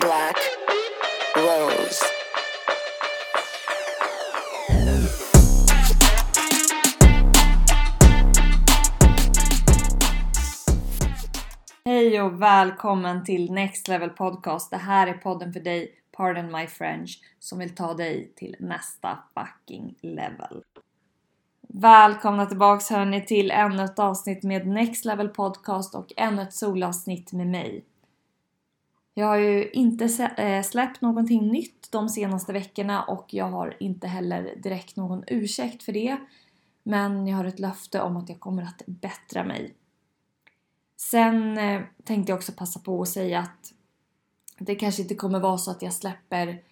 Black Rose. Hej och välkommen till Next Level Podcast. Det här är podden för dig, pardon my French, som vill ta dig till nästa fucking level. Välkomna tillbaks hörni till ännu ett avsnitt med Next Level Podcast och ännu ett solavsnitt med mig. Jag har ju inte eh, släppt någonting nytt de senaste veckorna och jag har inte heller direkt någon ursäkt för det. Men jag har ett löfte om att jag kommer att bättra mig. Sen eh, tänkte jag också passa på att säga att det kanske inte kommer vara så att jag släpper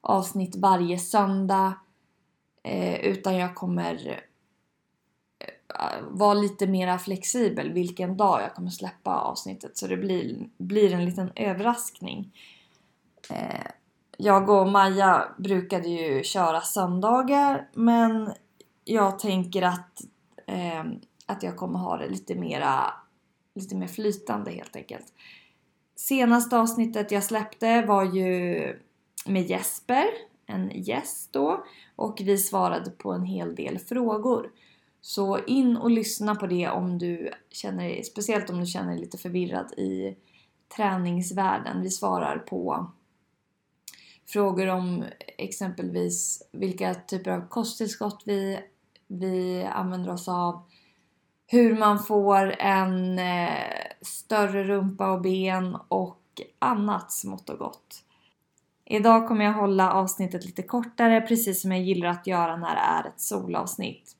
avsnitt varje söndag eh, utan jag kommer Eh, vara lite mer flexibel vilken dag jag kommer släppa avsnittet så det blir, blir en liten överraskning. Eh, jag och Maja brukade ju köra söndagar men jag tänker att, eh, att jag kommer ha det lite mera lite mer flytande helt enkelt. Senaste avsnittet jag släppte var ju med Jesper, en gäst då, och vi svarade på en hel del frågor. Så in och lyssna på det om du känner speciellt om du känner dig lite förvirrad i träningsvärlden. Vi svarar på frågor om exempelvis vilka typer av kosttillskott vi, vi använder oss av, hur man får en eh, större rumpa och ben och annat smått och gott. Idag kommer jag hålla avsnittet lite kortare precis som jag gillar att göra när det är ett solavsnitt.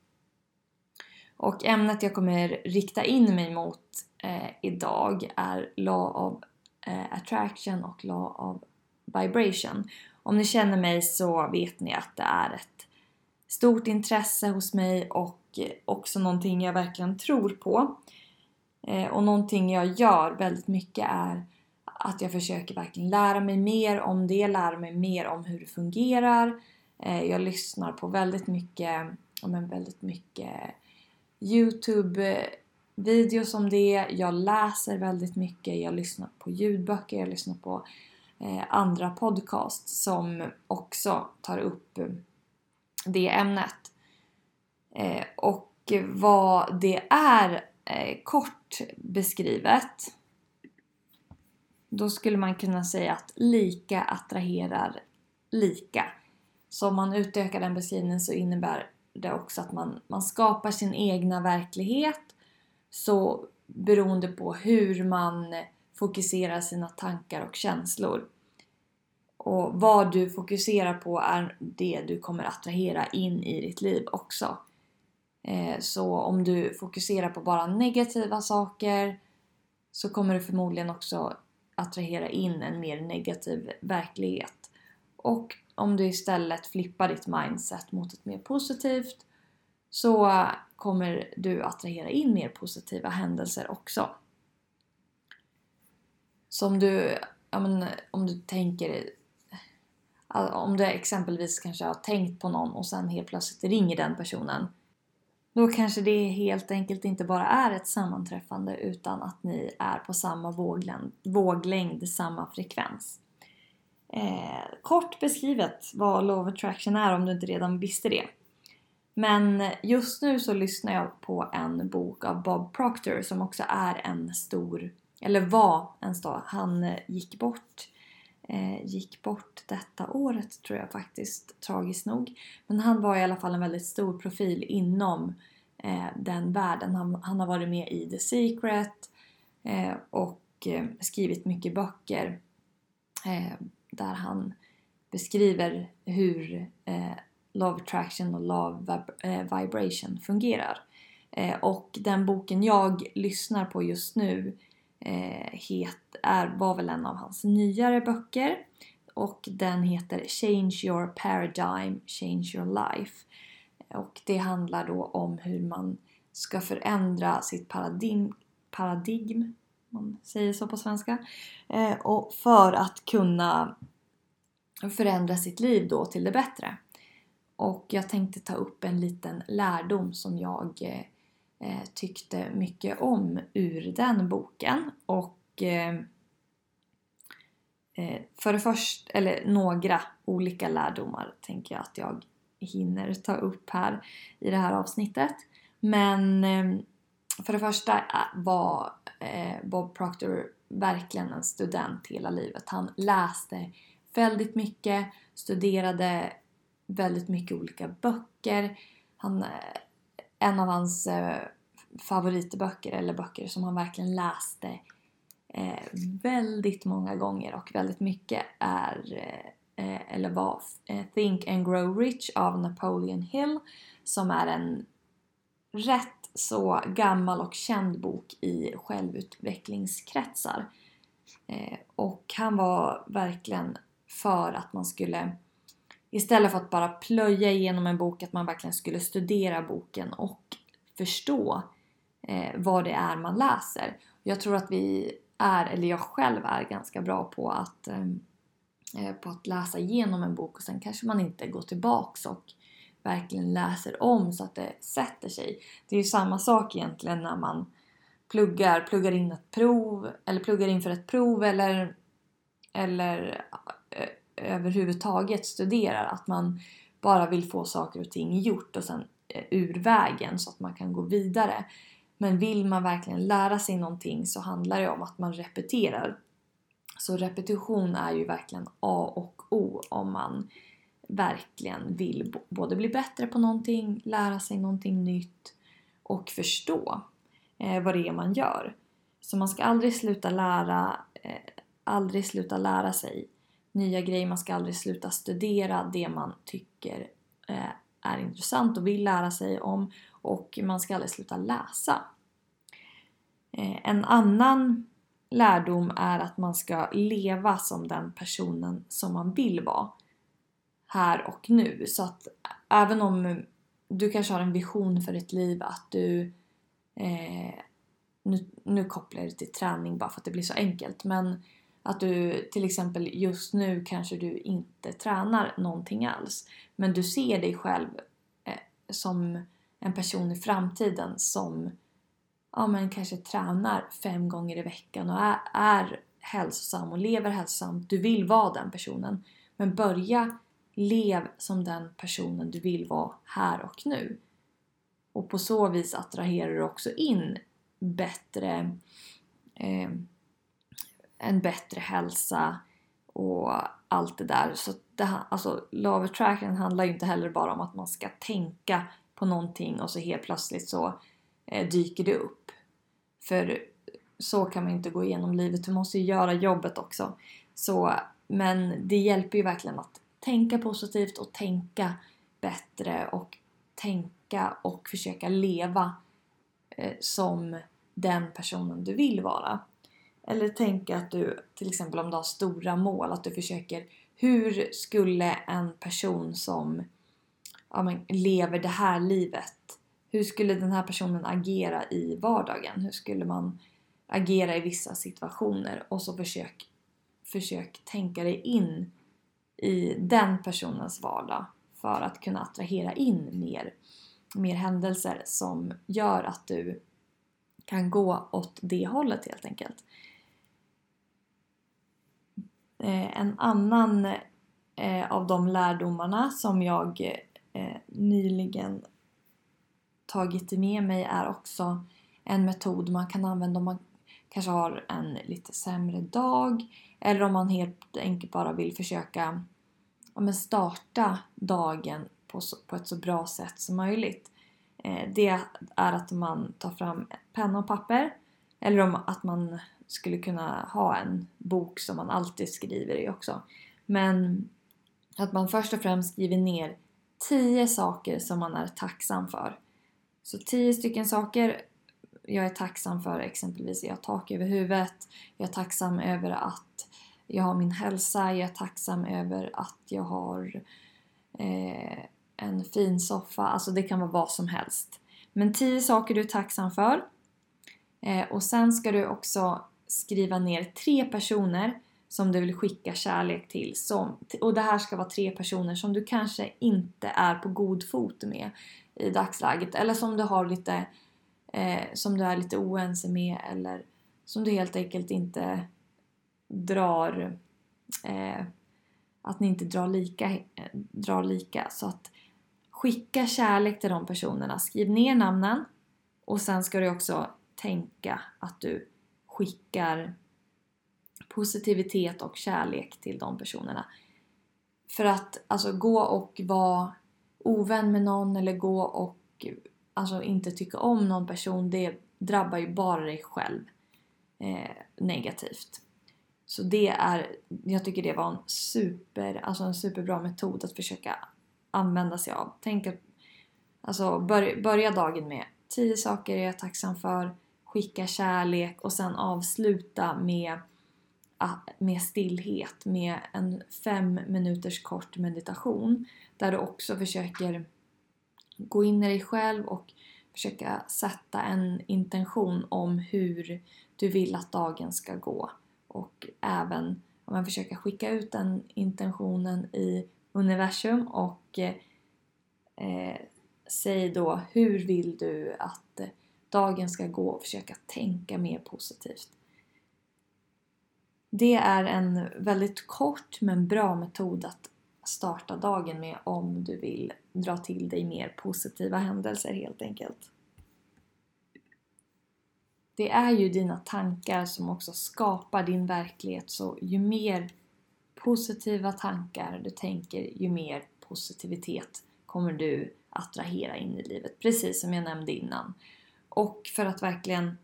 Och ämnet jag kommer rikta in mig mot eh, idag är Law of eh, Attraction och Law of Vibration. Om ni känner mig så vet ni att det är ett stort intresse hos mig och också någonting jag verkligen tror på. Eh, och någonting jag gör väldigt mycket är att jag försöker verkligen lära mig mer om det, lära mig mer om hur det fungerar. Eh, jag lyssnar på väldigt mycket, men väldigt mycket Youtube-videos om det. Jag läser väldigt mycket, jag lyssnar på ljudböcker, jag lyssnar på eh, andra podcasts som också tar upp eh, det ämnet. Eh, och vad det är eh, kort beskrivet då skulle man kunna säga att lika attraherar lika. Så om man utökar den beskrivningen så innebär det också att man, man skapar sin egna verklighet så beroende på hur man fokuserar sina tankar och känslor. Och vad du fokuserar på är det du kommer attrahera in i ditt liv också. Eh, så om du fokuserar på bara negativa saker så kommer du förmodligen också attrahera in en mer negativ verklighet. Och om du istället flippar ditt mindset mot ett mer positivt så kommer du attrahera in mer positiva händelser också. Så om du, men, om du tänker om du exempelvis kanske har tänkt på någon och sen helt plötsligt ringer den personen då kanske det helt enkelt inte bara är ett sammanträffande utan att ni är på samma våglängd, våglängd samma frekvens. Eh, kort beskrivet vad Law of Attraction är om du inte redan visste det. Men just nu så lyssnar jag på en bok av Bob Proctor som också är en stor, eller var en stor, han gick bort eh, gick bort detta året tror jag faktiskt, tragiskt nog. Men han var i alla fall en väldigt stor profil inom eh, den världen. Han, han, har varit med i The Secret eh, och eh, skrivit mycket böcker eh, där han beskriver hur eh, Love Attraction och Love eh, Vibration fungerar. Eh, och den boken jag lyssnar på just nu eh, het, är, var väl en av hans nyare böcker och den heter Change your paradigm, change your life. Och det handlar då om hur man ska förändra sitt paradigm, paradigm man säger så på svenska, eh, och för att kunna förändra sitt liv då till det bättre. Och jag tänkte ta upp en liten lärdom som jag eh, eh tyckte mycket om ur den boken. Och eh, Eh, för det första, eller några olika lärdomar tänker jag att jag hinner ta upp här i det här avsnittet. Men eh, för det första äh, var eh, Bob Proctor verkligen en student hela livet. Han läste väldigt mycket, studerade väldigt mycket olika böcker. Han, eh, en av hans eh, favoritböcker, eller böcker som han verkligen läste väldigt många gånger och väldigt mycket är eller var Think and Grow Rich av Napoleon Hill som är en rätt så gammal och känd bok i självutvecklingskretsar. Eh, och han var verkligen för att man skulle istället för att bara plöja igenom en bok att man verkligen skulle studera boken och förstå eh, vad det är man läser. Jag tror att vi är, eller jag själv är ganska bra på att, eh, på att läsa igenom en bok och sen kanske man inte går tillbaks och verkligen läser om så att det sätter sig. Det är ju samma sak egentligen när man pluggar, pluggar in ett prov eller pluggar inför ett prov eller, eller överhuvudtaget studerar. Att man bara vill få saker och ting gjort och sen ur vägen så att man kan gå vidare. Men vill man verkligen lära sig någonting så handlar det om att man repeterar. Så repetition är ju verkligen A och O om man verkligen vill både bli bättre på någonting, lära sig någonting nytt och förstå eh, vad det är man gör. Så man ska aldrig sluta lära, eh, aldrig sluta lära sig nya grejer, man ska aldrig sluta studera det man tycker eh, är intressant och vill lära sig om och man ska aldrig sluta läsa. Eh, en annan lärdom är att man ska leva som den personen som man vill vara här och nu. Så att även om du kanske har en vision för ditt liv att du eh, nu, nu kopplar jag det till träning bara för att det blir så enkelt men att du till exempel just nu kanske du inte tränar någonting alls men du ser dig själv eh, som en person i framtiden som ja, men kanske tränar fem gånger i veckan och är, är hälsosam och lever hälsosamt. Du vill vara den personen. Men börja lev som den personen du vill vara här och nu. Och på så vis attraherar du också in bättre eh, en bättre hälsa och allt det där. Så det, alltså, Love Attraction handlar ju inte heller bara om att man ska tänka på någonting och så helt plötsligt så eh, dyker det upp. För så kan man inte gå igenom livet, du måste ju göra jobbet också. Så, men det hjälper ju verkligen att tänka positivt och tänka bättre och tänka och försöka leva eh, som den personen du vill vara. Eller tänka att du, till exempel om du har stora mål, att du försöker hur skulle en person som ja, men, lever det här livet, hur skulle den här personen agera i vardagen? Hur skulle man agera i vissa situationer? Och så försök, försök tänka dig in i den personens vardag för att kunna attrahera in mer, mer händelser som gör att du kan gå åt det hållet helt enkelt. Eh, en annan eh, av de lärdomarna som jag eh, nyligen tagit med mig är också en metod man kan använda om man kanske har en lite sämre dag eller om man helt enkelt bara vill försöka ja, starta dagen på, så, på ett så bra sätt som möjligt. Eh, det är att man tar fram penna och papper eller om att man skulle kunna ha en bok som man alltid skriver i också. Men att man först och främst skriver ner 10 saker som man är tacksam för. Så 10 stycken saker jag är tacksam för exempelvis jag har tak över huvudet, jag är tacksam över att jag har min hälsa, jag är tacksam över att jag har eh, en fin soffa, alltså det kan vara vad som helst. Men 10 saker du är tacksam för. Eh, och sen ska du också skriva ner tre personer som du vill skicka kärlek till. Som, och det här ska vara tre personer som du kanske inte är på god fot med i dagsläget. Eller som du har lite eh, som du är lite oense med eller som du helt enkelt inte drar eh, att ni inte drar lika, eh, drar lika. Så att skicka kärlek till de personerna. Skriv ner namnen och sen ska du också tänka att du skickar positivitet och kärlek till de personerna. För att alltså gå och vara ovän med någon eller gå och alltså inte tycka om någon person, det drabbar ju bara dig själv eh, negativt. Så det är, jag tycker det var en super, alltså en superbra metod att försöka använda sig av. Tänk att, alltså bör, börja dagen med 10 saker jag är tacksam för, skicka kärlek och sen avsluta med, ah, med stillhet, med en fem minuters kort meditation där du också försöker gå in i dig själv och försöka sätta en intention om hur du vill att dagen ska gå och även om man försöker skicka ut den intentionen i universum och eh, säg då hur vill du att dagen ska gå och försöka tänka mer positivt. Det är en väldigt kort men bra metod att starta dagen med om du vill dra till dig mer positiva händelser helt enkelt. Det är ju dina tankar som också skapar din verklighet så ju mer positiva tankar du tänker ju mer positivitet kommer du attrahera in i livet. Precis som jag nämnde innan. Och för att verkligen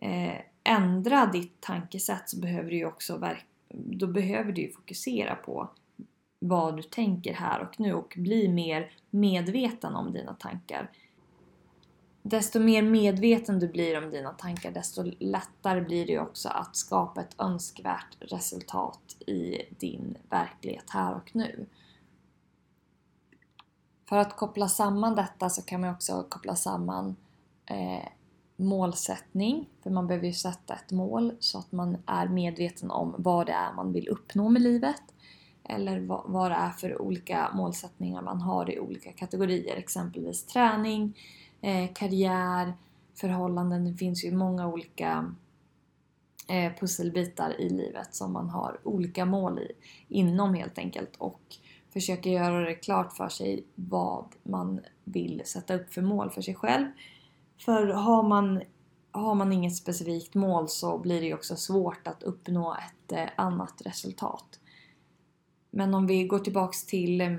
eh, ändra ditt tankesätt så behöver du ju också då behöver du fokusera på vad du tänker här och nu och bli mer medveten om dina tankar. Desto mer medveten du blir om dina tankar desto lättare blir det också att skapa ett önskvärt resultat i din verklighet här och nu. För att koppla samman detta så kan man också koppla samman eh, målsättning, för man behöver ju sätta ett mål så att man är medveten om vad det är man vill uppnå med livet eller vad, vad det är för olika målsättningar man har i olika kategorier, exempelvis träning, eh, karriär, förhållanden. Det finns ju många olika eh, pusselbitar i livet som man har olika mål i, inom helt enkelt och försöka göra det klart för sig vad man vill sätta upp för mål för sig själv. För har man, har man inget specifikt mål så blir det ju också svårt att uppnå ett eh, annat resultat. Men om vi går tillbaks till eh,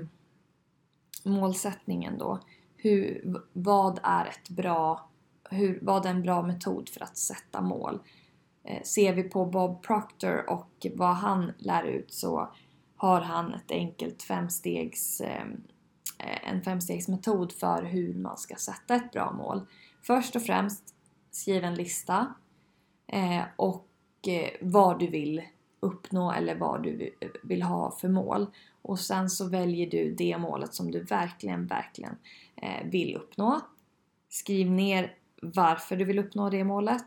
målsättningen då. Hur, vad är ett bra, hur, vad är en bra metod för att sätta mål? Eh, ser vi på Bob Proctor och vad han lär ut så har han ett enkelt femstegs, eh, eh en femstegsmetod för hur man ska sätta ett bra mål. Först och främst skriv en lista eh, och eh, vad du vill uppnå eller vad du vill ha för mål. Och sen så väljer du det målet som du verkligen, verkligen eh, vill uppnå. Skriv ner varför du vill uppnå det målet.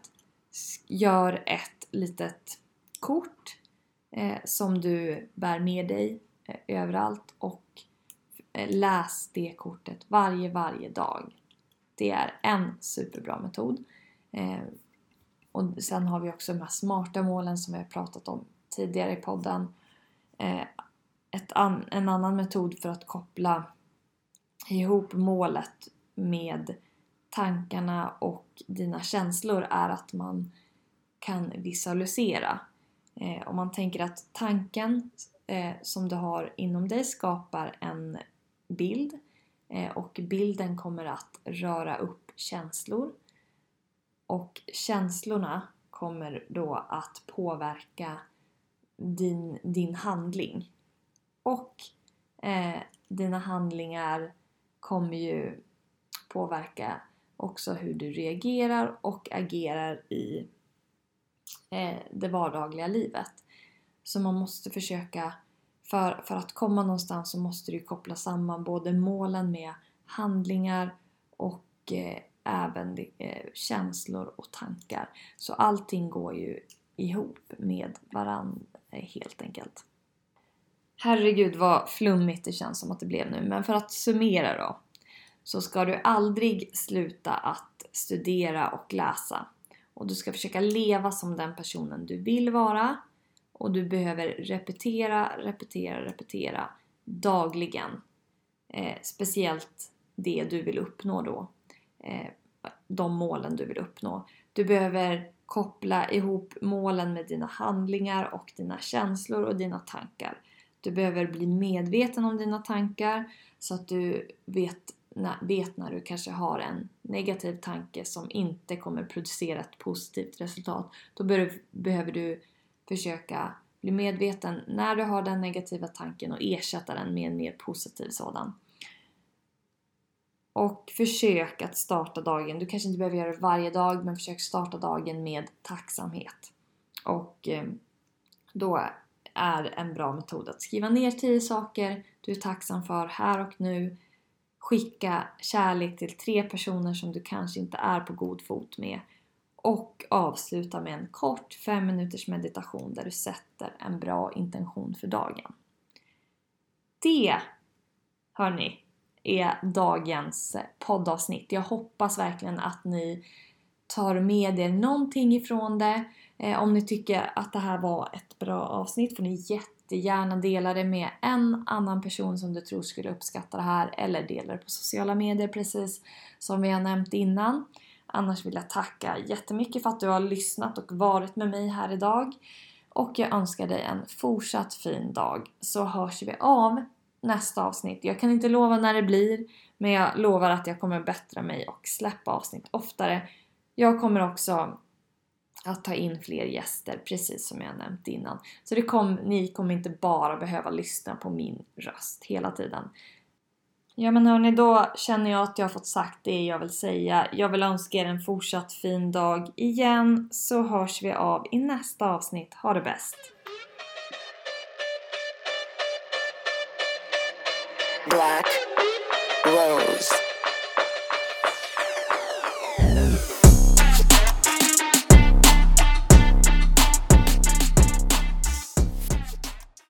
Gör ett litet kort eh, som du bär med dig eh, överallt och läs det kortet varje, varje dag. Det är en superbra metod. Och sen har vi också de här smarta målen som vi har pratat om tidigare i podden. An, en annan metod för att koppla ihop målet med tankarna och dina känslor är att man kan visualisera. Eh, om man tänker att tanken eh, som du har inom dig skapar en bild eh, och bilden kommer att röra upp känslor och känslorna kommer då att påverka din, din handling. Och eh, dina handlingar kommer ju påverka också hur du reagerar och agerar i eh, det vardagliga livet. Så man måste försöka, för, för att komma någonstans så måste du koppla samman både målen med handlingar och eh, även eh, känslor och tankar. Så allting går ju ihop med varandra eh, helt enkelt. Herregud vad flummigt det känns som att det blev nu, men för att summera då. Så ska du aldrig sluta att studera och läsa. Och du ska försöka leva som den personen du vill vara. Och du behöver repetera, repetera, repetera dagligen. Eh, speciellt det du vill uppnå då. Eh, de målen du vill uppnå. Du behöver koppla ihop målen med dina handlingar och dina känslor och dina tankar. Du behöver bli medveten om dina tankar så att du vet vet när du kanske har en negativ tanke som inte kommer producera ett positivt resultat. Då behöver du försöka bli medveten när du har den negativa tanken och ersätta den med en mer positiv sådan. Och försök att starta dagen. Du kanske inte behöver göra det varje dag men försök starta dagen med tacksamhet. Och eh, då är en bra metod att skriva ner 10 saker du är tacksam för här och nu Skicka kärlek till tre personer som du kanske inte är på god fot med. Och avsluta med en kort 5 minuters meditation där du sätter en bra intention för dagen. Det, hörni, är dagens poddavsnitt. Jag hoppas verkligen att ni tar med er någonting ifrån det. Eh, om ni tycker att det här var ett bra avsnitt får ni jättegärna dela det med en annan person som du tror skulle uppskatta det här eller dela det på sociala medier precis som vi har nämnt innan. Annars vill jag tacka jättemycket för att du har lyssnat och varit med mig här idag. Och jag önskar dig en fortsatt fin dag så hörs vi av nästa avsnitt. Jag kan inte lova när det blir men jag lovar att jag kommer bättra mig och släppa avsnitt oftare. Jag kommer också att ta in fler gäster precis som jag nämnt innan. Så det kom, ni kommer inte bara behöva lyssna på min röst hela tiden. Ja men hörni, då känner jag att jag har fått sagt det jag vill säga. Jag vill önska er en fortsatt fin dag igen så hörs vi av i nästa avsnitt. Ha det bäst! Black Rose